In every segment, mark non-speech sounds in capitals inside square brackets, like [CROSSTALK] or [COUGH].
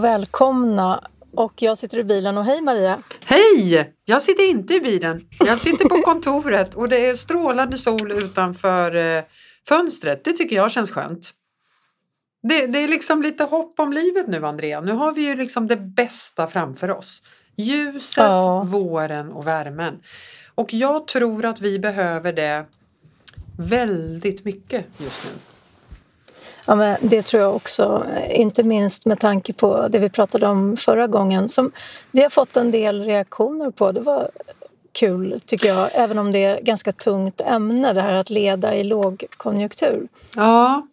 Och välkomna. Och jag sitter i bilen och hej Maria. Hej! Jag sitter inte i bilen. Jag sitter på kontoret och det är strålande sol utanför eh, fönstret. Det tycker jag känns skönt. Det, det, är liksom lite hopp om livet nu Andrea. Nu har vi ju liksom det bästa framför oss. Ljuset, ja. våren och värmen. Och jag tror att vi behöver det väldigt mycket just nu. Ja, men det tror jag också, inte minst med tanke på det vi pratade om förra gången som vi har fått en del reaktioner på. Det var kul tycker jag, även om det är ett ganska tungt ämne det här att leda i lågkonjunktur. Ja,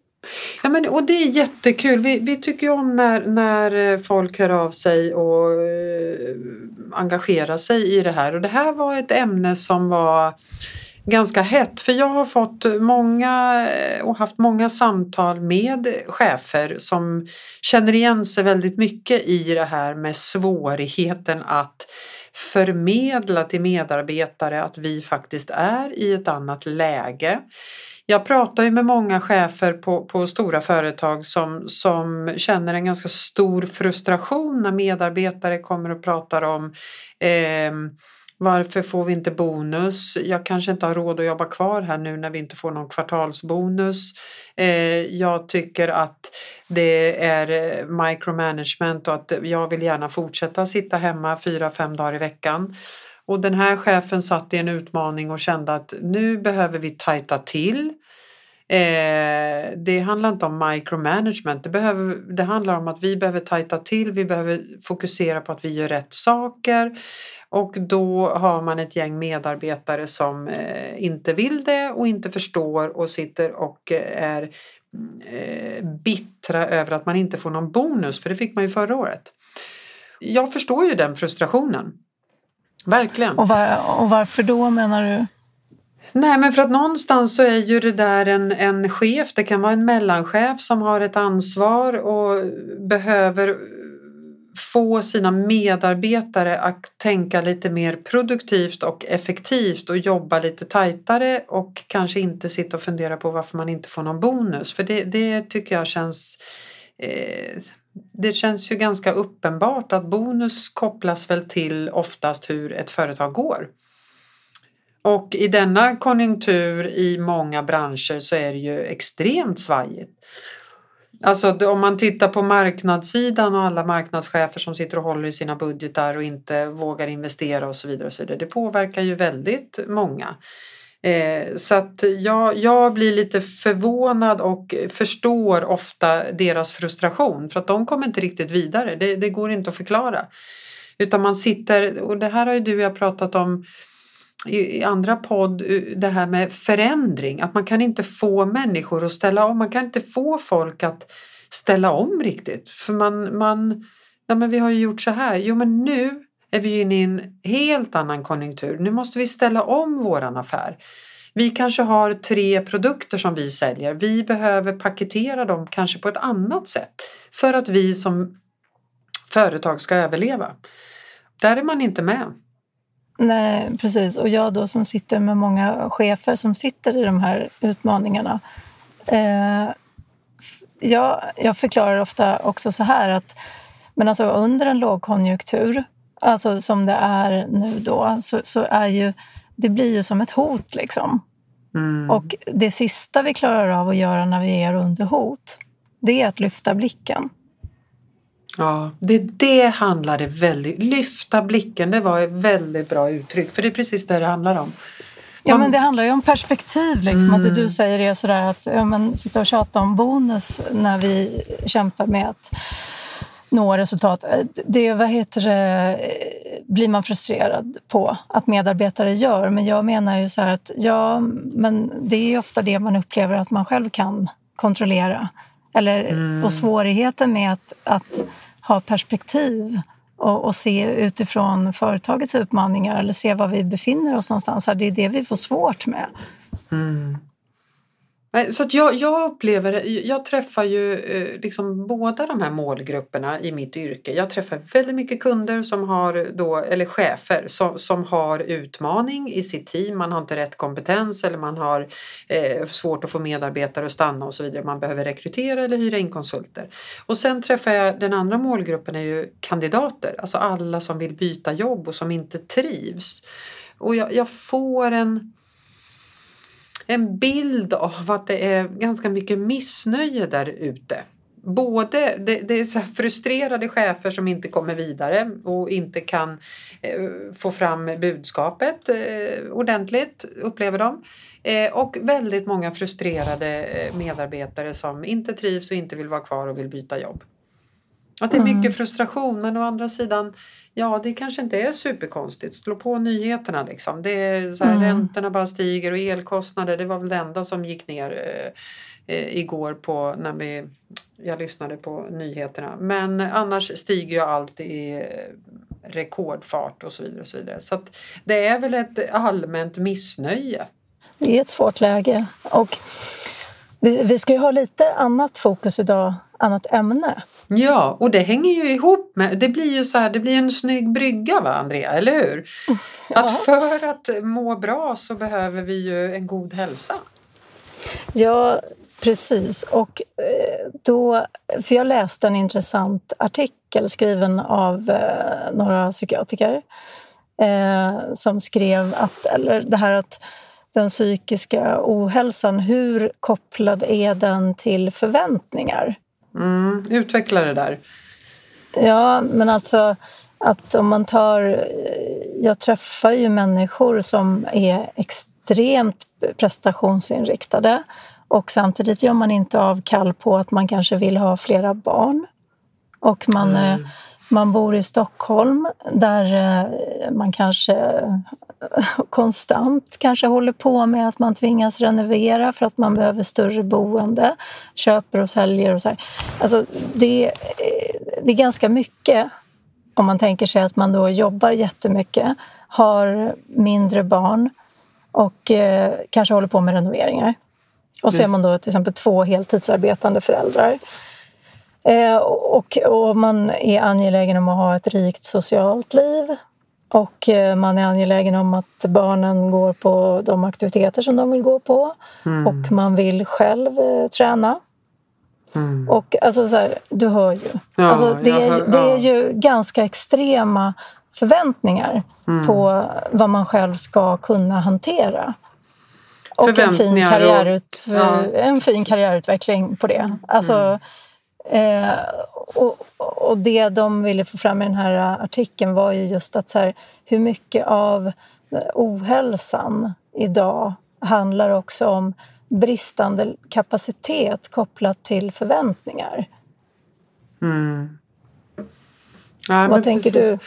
Ja, men, och det är jättekul. Vi, vi tycker om när, när eh, folk hör av sig och eh, engagerar sig i det här. Och det här var ett ämne som var ganska hett för jag har fått många eh, och haft många samtal med chefer som känner igen sig väldigt mycket i det här med svårigheten att förmedla till medarbetare att vi faktiskt är i ett annat läge. Jag pratar ju med många chefer på, på stora företag som, som känner en ganska stor frustration när medarbetare kommer och pratar om eh, varför får vi inte bonus? Jag kanske inte har råd att jobba kvar här nu när vi inte får någon kvartalsbonus. Eh, jag tycker att det är eh, micromanagement och att jag vill gärna fortsätta sitta hemma fyra, fem dagar i veckan. Och den här chefen satt i en utmaning och kände att nu behöver vi tajta till. Eh, det handlar inte om micromanagement, det, behöver, det handlar om att vi behöver tajta till, vi behöver fokusera på att vi gör rätt saker och då har man ett gäng medarbetare som eh, inte vill det och inte förstår och sitter och eh, är eh, bittra över att man inte får någon bonus, för det fick man ju förra året. Jag förstår ju den frustrationen. Verkligen. Och, var, och varför då menar du? Nej men för att någonstans så är ju det där en, en chef, det kan vara en mellanchef som har ett ansvar och behöver få sina medarbetare att tänka lite mer produktivt och effektivt och jobba lite tajtare och kanske inte sitta och fundera på varför man inte får någon bonus. För det, det tycker jag känns eh, det känns ju ganska uppenbart att bonus kopplas väl till oftast hur ett företag går. Och i denna konjunktur i många branscher så är det ju extremt svajigt. Alltså om man tittar på marknadssidan och alla marknadschefer som sitter och håller i sina budgetar och inte vågar investera och så vidare. Och så vidare det påverkar ju väldigt många. Eh, så att jag, jag blir lite förvånad och förstår ofta deras frustration för att de kommer inte riktigt vidare. Det, det går inte att förklara. Utan man sitter, och det här har ju du och jag pratat om i, andra podd det här med förändring, att man kan inte få människor att ställa om, man kan inte få folk att ställa om riktigt. För man, man ja men vi har ju gjort så här, jo men nu är vi inne i en helt annan konjunktur, nu måste vi ställa om våran affär. Vi kanske har tre produkter som vi säljer, vi behöver paketera dem kanske på ett annat sätt för att vi som företag ska överleva. Där är man inte med. Nej, precis. Och jag då som sitter med många chefer som sitter i de här utmaningarna. Eh, jag, jag förklarar ofta också så här att men alltså under en lågkonjunktur, alltså som det är nu då, så, så är ju det blir ju som ett hot. liksom. Mm. Och det sista vi klarar av att göra när vi är under hot, det är att lyfta blicken. Ja, det, det handlade väldigt... Lyfta blicken, det var ett väldigt bra uttryck. För det är precis det det handlar om. Ja, men det handlar ju om perspektiv. Liksom. Mm. Att det du säger är sådär att ja, men, sitta och tjata om bonus när vi kämpar med att nå resultat. Det vad heter det, blir man frustrerad på att medarbetare gör. Men jag menar ju så att ja, men det är ofta det man upplever att man själv kan kontrollera. Eller, mm. Och svårigheten med att, att ha perspektiv och, och, se utifrån företagets utmaningar eller se var vi befinner oss någonstans. Det är det vi får svårt med. Mm. Så att jag, jag upplever, jag träffar ju eh, liksom båda de här målgrupperna i mitt yrke. Jag träffar väldigt mycket kunder som har då, eller chefer som, som har utmaning i sitt team. Man har inte rätt kompetens eller man har eh, svårt att få medarbetare att stanna och så vidare. Man behöver rekrytera eller hyra in konsulter. Och sen träffar jag den andra målgruppen är ju kandidater, alltså alla som vill byta jobb och som inte trivs. Och jag, jag får en en bild av att det är ganska mycket missnöje där ute. Både det, det är så frustrerade chefer som inte kommer vidare och inte kan eh, få fram budskapet eh, ordentligt, upplever de. Eh, och väldigt många frustrerade eh, medarbetare som inte trivs och inte vill vara kvar och vill byta jobb. Att det är mycket mm. frustration men å andra sidan Ja, det kanske inte är superkonstigt. Slå på nyheterna liksom. Det är så här, mm. Räntorna bara stiger och elkostnader, det var väl det enda som gick ner eh, eh, igår på när vi, jag lyssnade på nyheterna. Men annars stiger ju allt i eh, rekordfart och så vidare. Och så vidare. Så det är väl ett allmänt missnöje. Det är ett svårt läge. Och vi, vi ska ju ha lite annat fokus idag, annat ämne. Ja, och det hänger ju ihop med, det blir ju så här, det blir en snygg brygga va Andrea, eller hur? [LAUGHS] Ja. Att för att må bra så behöver vi ju en god hälsa. Ja, precis. Och eh, då, för jag läste en intressant artikel skriven av eh, några psykiatriker eh, som skrev att, eller det här att den psykiska ohälsan, hur kopplad är den till förväntningar? Mm, utveckla det där. Ja, men alltså att om man tar... Jag träffar ju människor som är extremt prestationsinriktade och samtidigt gör man inte avkall på att man kanske vill ha flera barn. Och man, mm. man bor i Stockholm där eh, man kanske [LAUGHS] konstant kanske håller på med att man tvingas renovera för att man behöver större boende, köper och säljer och så här. Alltså det, eh, det är ganska mycket om man tänker sig att man då jobbar jättemycket, har mindre barn och eh, kanske håller på med renoveringar. Och så är man då till exempel två heltidsarbetande föräldrar. Eh, och, och man är angelägen om att ha ett rikt socialt liv och eh, man är angelägen om att barnen går på de aktiviteter som de vill gå på. Mm. Och man vill själv eh, träna. Mm. Och alltså så här, du hör ju. Ja, alltså, det, är, hör, det är ju ganska extrema förväntningar mm. på vad man själv ska kunna hantera. Och en fin, karriärut, och, ja. en fin karriärutveckling på det. Alltså, mm. Eh, och, och, det de ville få fram i den här artikeln var ju just att så här, hur mycket av ohälsan idag handlar också om bristande kapacitet kopplat till förväntningar. Mm. Ja, Vad tänker precis. du?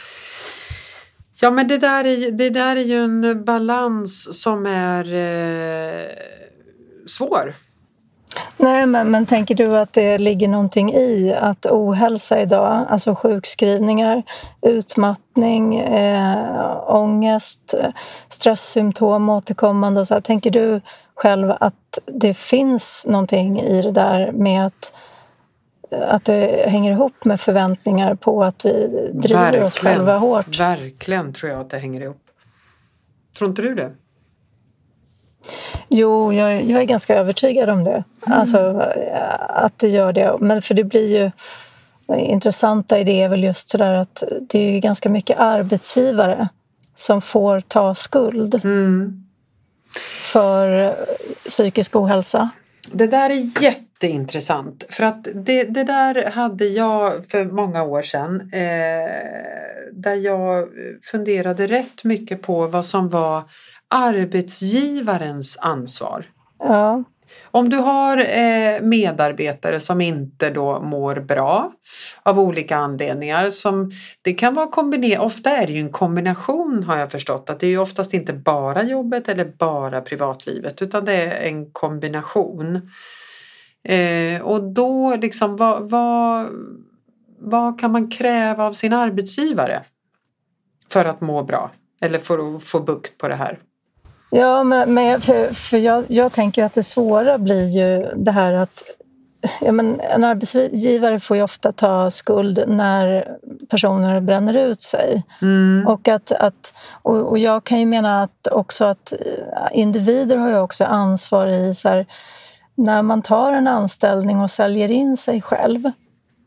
Ja men det där, är, det där är ju en balans som är eh, svår Nej, men, men tänker du att det ligger någonting i att ohälsa idag, alltså sjukskrivningar, utmattning, eh, ångest, stresssymptom återkommande och så här, tänker du själv att det finns någonting i det där med att att det hänger ihop med förväntningar på att vi driver verkligen, oss själva hårt? Verkligen tror jag att det hänger ihop. Tror inte du det? Jo, jag, jag är ganska övertygad om det. Mm. Alltså att det gör det. Men för det blir ju intressanta idéer väl just sådär att det är ganska mycket arbetsgivare som får ta skuld mm. för psykisk ohälsa. Det där är jätteintressant för att det, det där hade jag för många år sedan eh, där jag funderade rätt mycket på vad som var arbetsgivarens ansvar. Ja. Om du har eh, medarbetare som inte då mår bra av olika anledningar. Som, det kan vara kombinerat, ofta är det ju en kombination har jag förstått. Att det är ju oftast inte bara jobbet eller bara privatlivet utan det är en kombination. Eh, och då liksom vad, vad, vad kan man kräva av sin arbetsgivare för att må bra? Eller för att få bukt på det här? Ja, men, men för, för jag, jag tänker att det svåra blir ju det här att ja, men en arbetsgivare får ju ofta ta skuld när personer bränner ut sig. Mm. Och, att, att, och, och, jag kan ju mena att också att individer har ju också ansvar i så här, när man tar en anställning och säljer in sig själv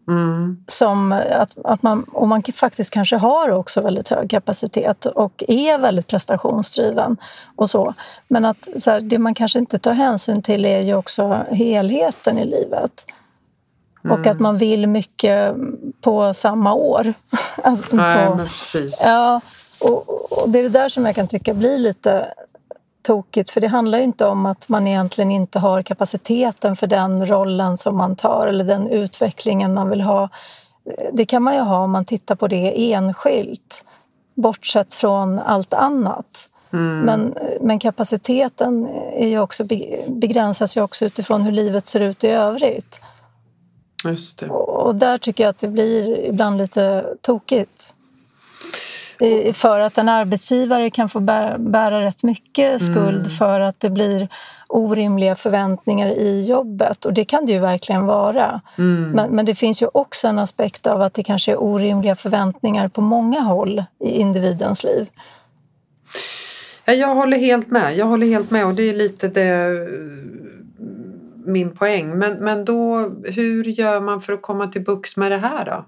Mm. Som att, att man, och man faktiskt kanske har också väldigt hög kapacitet och är väldigt prestationsdriven. och så. Men att så här, det man kanske inte tar hänsyn till är ju också helheten i livet. Mm. Och att man vill mycket på samma år. [LAUGHS] alltså Nej, på. Ja, och, och, det är det där som jag kan tycka blir lite tokigt för det handlar ju inte om att man egentligen inte har kapaciteten för den rollen som man tar eller den utvecklingen man vill ha. Det kan man ju ha om man tittar på det enskilt bortsett från allt annat. Mm. Men, men kapaciteten är ju också, begränsas ju också utifrån hur livet ser ut i övrigt. Just det. Och där tycker jag att det blir ibland lite tokigt för att en arbetsgivare kan få bära, bära rätt mycket skuld mm. för att det blir orimliga förväntningar i jobbet. Och det kan det ju verkligen vara. Mm. Men, men, det finns ju också en aspekt av att det kanske är orimliga förväntningar på många håll i individens liv. Jag håller helt med. Jag håller helt med och det är lite det min poäng. Men, men då, hur gör man för att komma till bukt med det här då?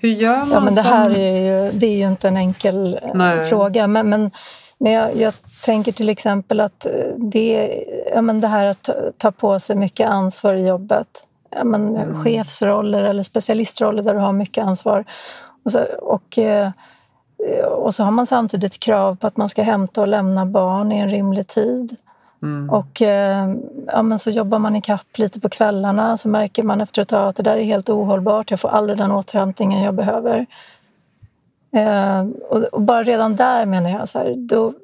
Hur gör man? Ja, men det här är ju, det är ju inte en enkel eh, Nej. fråga. Men, men, men jag, jag, tänker till exempel att eh, det, ja, men det här att ta, ta på sig mycket ansvar i jobbet. Ja, men, mm. Chefsroller eller specialistroller där du har mycket ansvar. Och så, och, eh, och så har man samtidigt krav på att man ska hämta och lämna barn i en rimlig tid. Mm. Och eh, ja, men så jobbar man i kapp lite på kvällarna så märker man efter ett tag att det där är helt ohållbart. Jag får aldrig den återhämtningen jag behöver. Eh, och, och, bara redan där menar jag så här, då,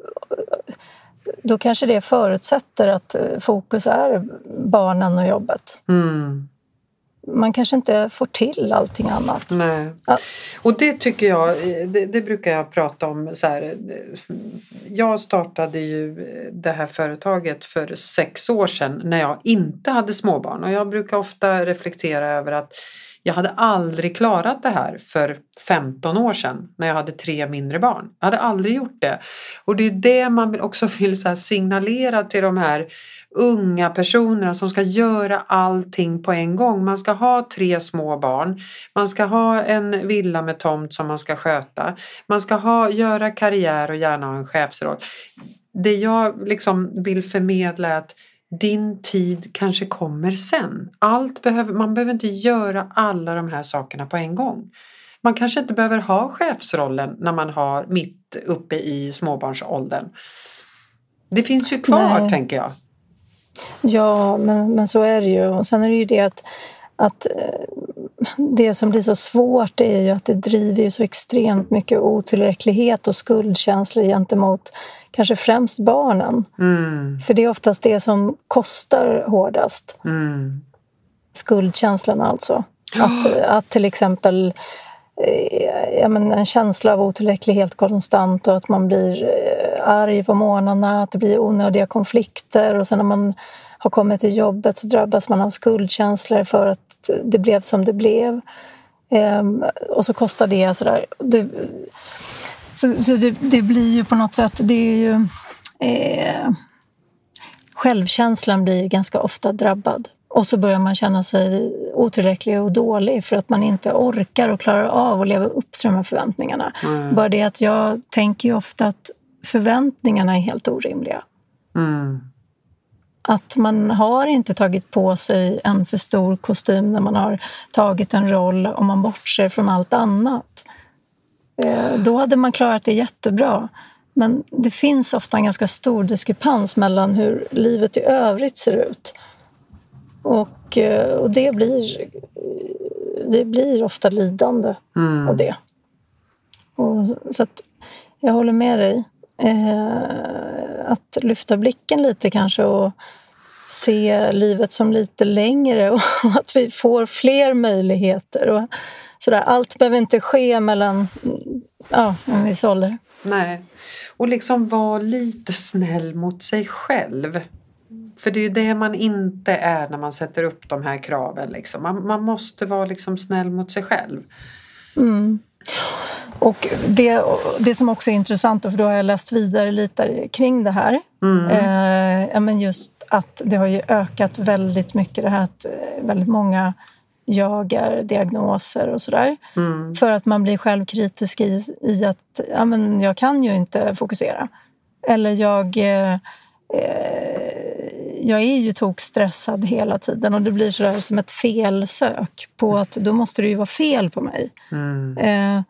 då kanske det förutsätter att eh, fokus är barnen och jobbet. Mm man kanske inte får till allting annat. Nej. Ja. Och det tycker jag, det, det, brukar jag prata om så här. Jag startade ju det här företaget för sex år sedan när jag inte hade småbarn och jag brukar ofta reflektera över att jag hade aldrig klarat det här för 15 år sedan när jag hade tre mindre barn. Jag hade aldrig gjort det. Och det är det man också vill så signalera till de här unga personerna som ska göra allting på en gång. Man ska ha tre små barn, man ska ha en villa med tomt som man ska sköta, man ska ha, göra karriär och gärna ha en chefsroll. Det jag liksom vill förmedla är att din tid kanske kommer sen. Allt behöver, man behöver inte göra alla de här sakerna på en gång. Man kanske inte behöver ha chefsrollen när man har mitt uppe i småbarnsåldern. Det finns ju kvar, Nej. tänker jag. Ja, men, men så är det ju. Och sen är det ju det att, att eh, [LAUGHS] det som blir så svårt är ju att det driver så extremt mycket otillräcklighet och skuldkänslor gentemot kanske främst barnen. Mm. För det är oftast det som kostar hårdast. Mm. Skuldkänslan alltså. Att, att till exempel eh, ja, men en känsla av otillräcklighet konstant och att man blir arg på morgnarna, att det blir onödiga konflikter och sen när man har kommit till jobbet så drabbas man av skuldkänslor för att det blev som det blev. Ehm, och så kostar det sådär. Det, så, så det, det, blir ju på något sätt, det är ju... Eh, självkänslan blir ganska ofta drabbad. Och så börjar man känna sig otillräcklig och dålig för att man inte orkar och klarar av att leva upp till de här förväntningarna. Mm. Bara det att jag tänker ju ofta att förväntningarna är helt orimliga. Mm. Att man har inte tagit på sig en för stor kostym när man har tagit en roll om man bortser från allt annat. Eh, då hade man klarat det jättebra. Men det finns ofta en ganska stor diskrepans mellan hur livet i övrigt ser ut. Och, eh, och det, blir, det blir ofta lidande mm. av det. Och, så att jag håller med dig. Eh, att lyfta blicken lite kanske och se livet som lite längre [LAUGHS] och att vi får fler möjligheter. Och sådär. Allt behöver inte ske mellan ja, en viss ålder. Nej. Och liksom vara lite snäll mot sig själv. För det är ju det man inte är när man sätter upp de här kraven. Liksom. Man, man måste vara liksom snäll mot sig själv. Mm. Och det, det som också är intressant, för då har jag läst vidare lite kring det här. Mm. Eh, men just att det har ju ökat väldigt mycket det här att eh, väldigt många jagar diagnoser och sådär. Mm. För att man blir självkritisk i, i att ja, men jag kan ju inte fokusera. Eller jag, eh, eh, jag är ju tokstressad hela tiden och det blir sådär som ett felsök på att då måste det ju vara fel på mig. Mm. Eh,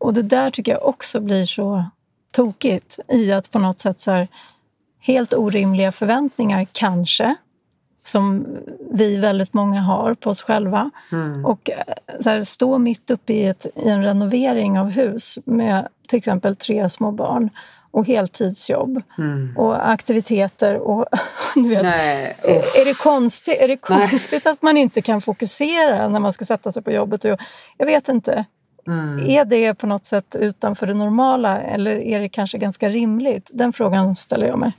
och det där tycker jag också blir så tokigt i att på något sätt så här, helt orimliga förväntningar kanske som vi väldigt många har på oss själva. Mm. Och eh, så här, stå mitt uppe i, ett, i en renovering av hus med till exempel tre små barn och heltidsjobb mm. och aktiviteter. Och, [LAUGHS] du vet, Nej, är, det konstigt, är det konstigt att man inte kan fokusera när man ska sätta sig på jobbet? Och, jag vet inte. Mm. Är det på något sätt utanför det normala eller är det kanske ganska rimligt? Den frågan ställer jag mig.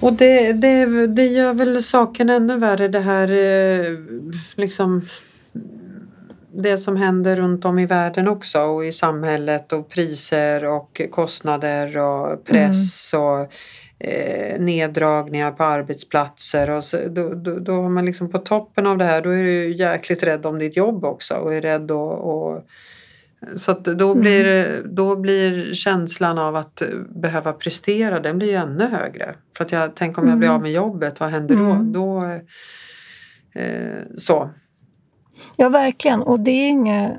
Och det, det, det gör väl saken ännu värre det här eh, liksom det som händer runt om i världen också och i samhället och priser och kostnader och press mm. och eh, neddragningar på arbetsplatser och så, då, då, då har man liksom på toppen av det här då är du jäkligt rädd om ditt jobb också och är rädd att så att då, mm. blir, då blir känslan av att behöva prestera, den blir ju ännu högre. För att jag tänker om jag blir mm. av med jobbet, vad händer då? Mm. då eh, så. Ja, verkligen. Och det är inget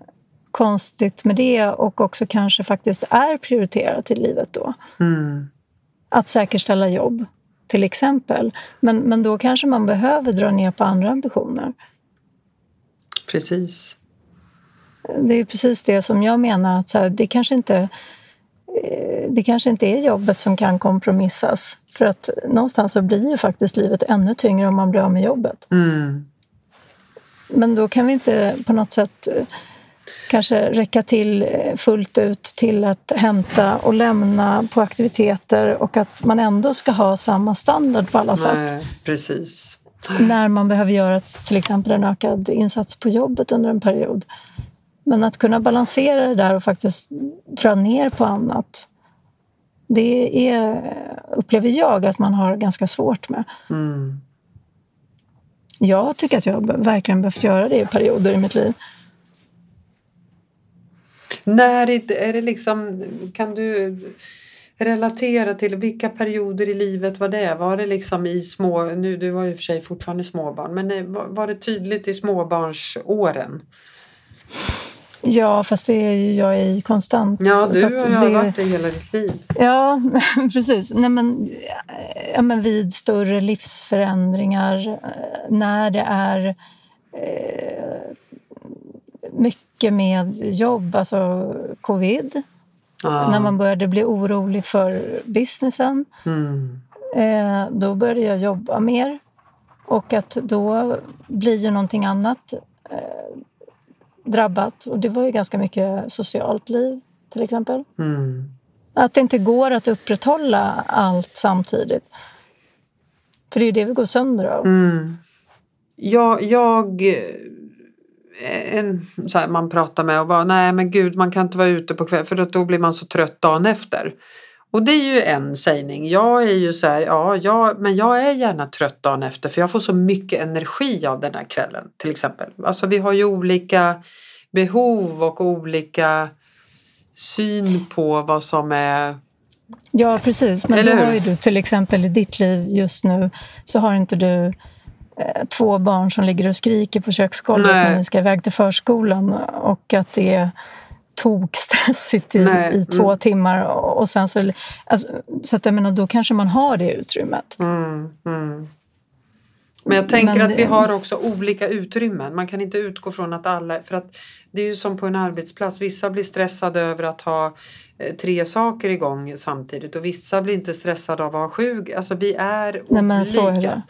konstigt med det och också kanske faktiskt är prioriterat i livet då. Mm. Att säkerställa jobb, till exempel. Men, men då kanske man behöver dra ner på andra ambitioner. Precis. Det är precis det som jag menar. att så här, det, kanske inte, eh, det kanske inte är jobbet som kan kompromissas. För att någonstans så blir ju faktiskt livet ännu tyngre om man blir av med jobbet. Mm. Men då kan vi inte på något sätt eh, kanske räcka till eh, fullt ut till att hämta och lämna på aktiviteter och att man ändå ska ha samma standard på alla Nej, sätt. Precis. När man behöver göra till exempel en ökad insats på jobbet under en period. Men att kunna balansera det där och faktiskt dra ner på annat det är, upplever jag att man har ganska svårt med. Mm. Jag tycker att jag verkligen behövt göra det i perioder i mitt liv. När är det liksom, kan du relatera till vilka perioder i livet var det? Var det liksom i små, nu du var ju för sig fortfarande småbarn, men eh, var det tydligt i småbarnsåren? Ja, fast det är ju jag i konstant. Ja, du har det, varit det hela ditt liv. Ja, [LAUGHS] precis. Nej, men, ja, men vid större livsförändringar, eh, när det är eh, mycket med jobb, alltså covid. Ah. När man började bli orolig för businessen. Mm. Eh, då började jag jobba mer. Och att då blir ju någonting annat eh, drabbat. Och det var ju ganska mycket socialt liv, till exempel. Mm. Att det inte går att upprätthålla allt samtidigt. För det är ju det vi går sönder av. Mm. Jag... jag eh, en, så här, man pratar med och bara, nej men gud man kan inte vara ute på kvällen för då blir man så trött dagen efter. Och det är ju en sägning. Jag är ju så här, ja, jag, men jag är gärna trött dagen efter för jag får så mycket energi av den här kvällen till exempel. Alltså vi har ju olika behov och olika syn på vad som är Ja, precis. Men Eller då har ju du till exempel i ditt liv just nu så har inte du eh, två barn som ligger och skriker på köksgolvet Nej. när ni ska iväg till förskolan och att det är tokstressigt i, i två mm. timmar. Och sen så, alltså, så att jag menar, då kanske man har det utrymmet. Mm, mm. Men jag tänker Men att vi har också olika utrymmen. Man kan inte utgå från att alla, för att det är ju som på en arbetsplats. Vissa blir stressade över att ha eh, tre saker igång samtidigt och vissa blir inte stressade av att ha sju. Alltså vi är olika. Nej, är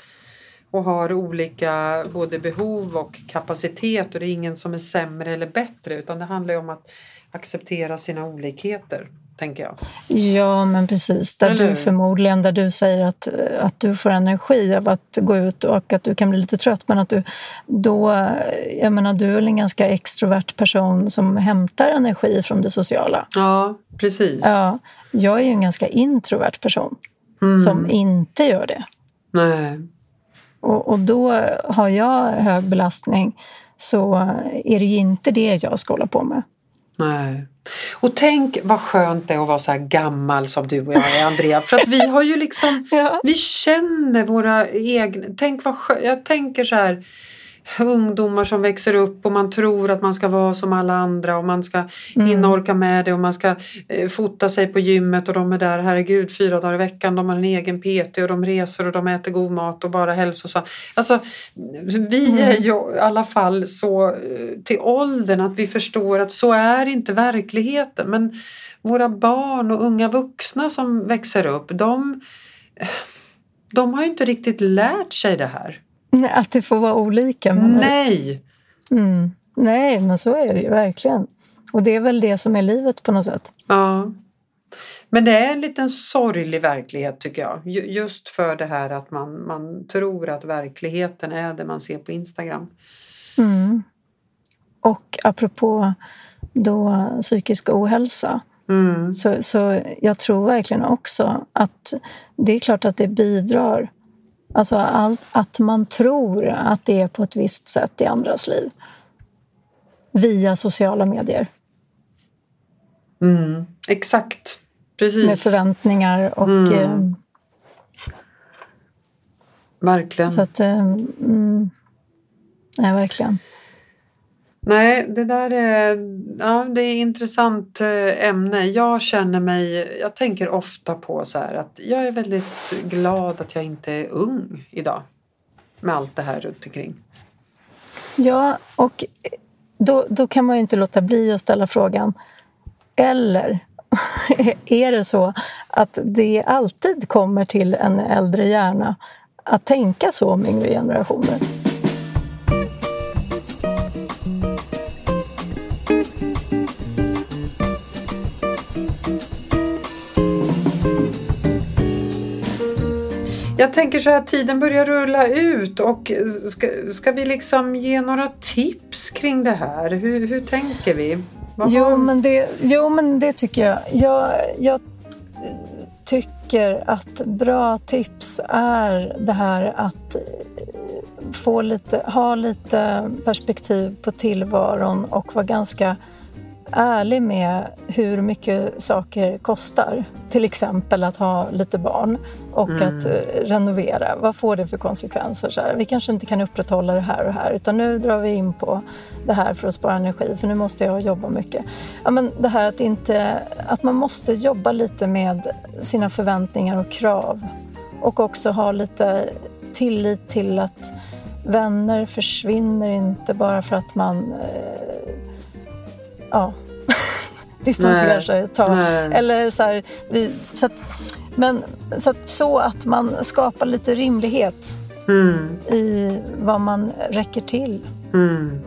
och har olika både behov och kapacitet och det är ingen som är sämre eller bättre utan det handlar ju om att acceptera sina olikheter, tänker jag. Ja, men precis. Där Eller du förmodligen, där du säger att, eh, att du får energi av att gå ut och att du kan bli lite trött. Men att du då, eh, jag menar, du är väl en ganska extrovert person som hämtar energi från det sociala. Ja, precis. Ja, jag är ju en ganska introvert person Mm. som inte gör det. Nej. Och, och då har jag hög belastning så är det ju inte det jag ska hålla på med. Nej. Och tänk vad skönt det är att vara så här gammal som du och jag är Andrea. För att vi har ju liksom, [LAUGHS] Ja. vi känner våra egna, tänk vad skönt, jag tänker så här ungdomar som växer upp och man tror att man ska vara som alla andra och man ska hinna orka med det och man ska eh, fota sig på gymmet och de är där, herregud, fyra dagar i veckan, de har en egen PT och de reser och de äter god mat och bara hälsosamt. Alltså, vi är ju i alla fall så eh, till åldern att vi förstår att så är inte verkligheten. Men våra barn och unga vuxna som växer upp, de, de har ju inte riktigt lärt sig det här. Att det får vara olika. Nej! Mm. Nej, men så är det ju verkligen. Och det är väl det som är livet på något sätt. Ja. Men det är en liten sorglig verklighet tycker jag. Ju- Just för det här att man, man tror att verkligheten är det man ser på Instagram. Mm. Och apropå då psykisk ohälsa Mm. så, så jag tror verkligen också att det är klart att det bidrar. Alltså all, att man tror att det är på ett visst sätt i andras liv. Via sociala medier. Mm. Exakt. Precis. Med förväntningar och... Mm. eh, Verkligen. Så att... eh, Mm, nej, verkligen. Nej, det där är, ja, det är intressant eh, ämne. Jag känner mig, jag tänker ofta på så här att jag är väldigt glad att jag inte är ung idag. Med allt det här runt omkring. Ja, och då, då kan man ju inte låta bli att ställa frågan. Eller [LAUGHS] är det så att det alltid kommer till en äldre hjärna att tänka så om yngre generationer? Jag tänker så här, tiden börjar rulla ut och ska, ska vi liksom ge några tips kring det här? Hur, hur tänker vi? Vad Jo har- men, det, jo, men det tycker jag. jag. Jag tycker att bra tips är det här att eh, få lite, ha lite perspektiv på tillvaron och vara ganska ärlig med hur mycket saker kostar. Till exempel att ha lite barn och att eh, renovera. Vad får det för konsekvenser? Så här, vi kanske inte kan upprätthålla det här och här utan nu drar vi in på det här för att spara energi för nu måste jag jobba mycket. Ja, men det här att, inte, att man måste jobba lite med sina förväntningar och krav och också ha lite tillit till att vänner försvinner inte bara för att man eh, ja, distanserar sig ett tag. Eller så här, vi, så, att, men, så, att, så att man skapar lite rimlighet Mm, i vad man räcker till. mm.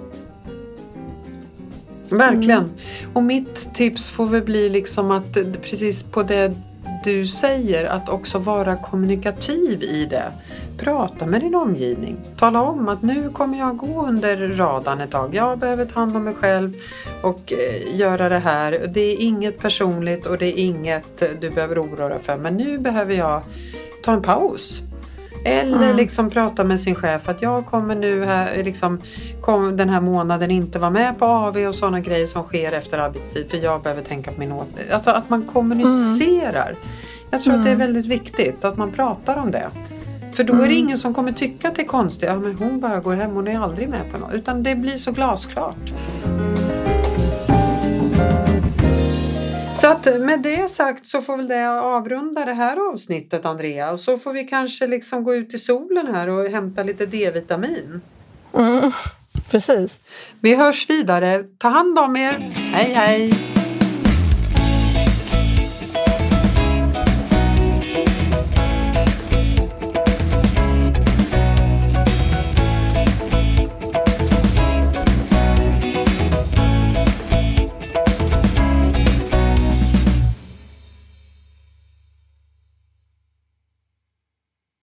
Verkligen. Och mitt tips får väl bli liksom att precis på det du säger att också vara kommunikativ i det. Prata med din omgivning. Tala om att nu kommer jag gå under radarn ett tag. Jag behöver ta hand om mig själv och eh, göra det här. Det är inget personligt och det är inget eh, du behöver oroa dig för. Men nu behöver jag ta en paus. Eller Mm. liksom prata med sin chef att jag kommer nu här, liksom, kom, den här månaden inte vara med på AV och sådana grejer som sker efter arbetstid för jag behöver tänka på min åt... Alltså att man kommunicerar. Jag tror att det är väldigt viktigt att man pratar om det. För då är det ingen som kommer tycka att det är konstigt. Ja, men hon bara går hem, hon är aldrig med på något. Utan det blir så glasklart. Så att med det sagt så får väl det avrunda det här avsnittet Andrea och så får vi kanske liksom gå ut i solen här och hämta lite D-vitamin. Mm, precis. Vi hörs vidare. Ta hand om er. Hej hej!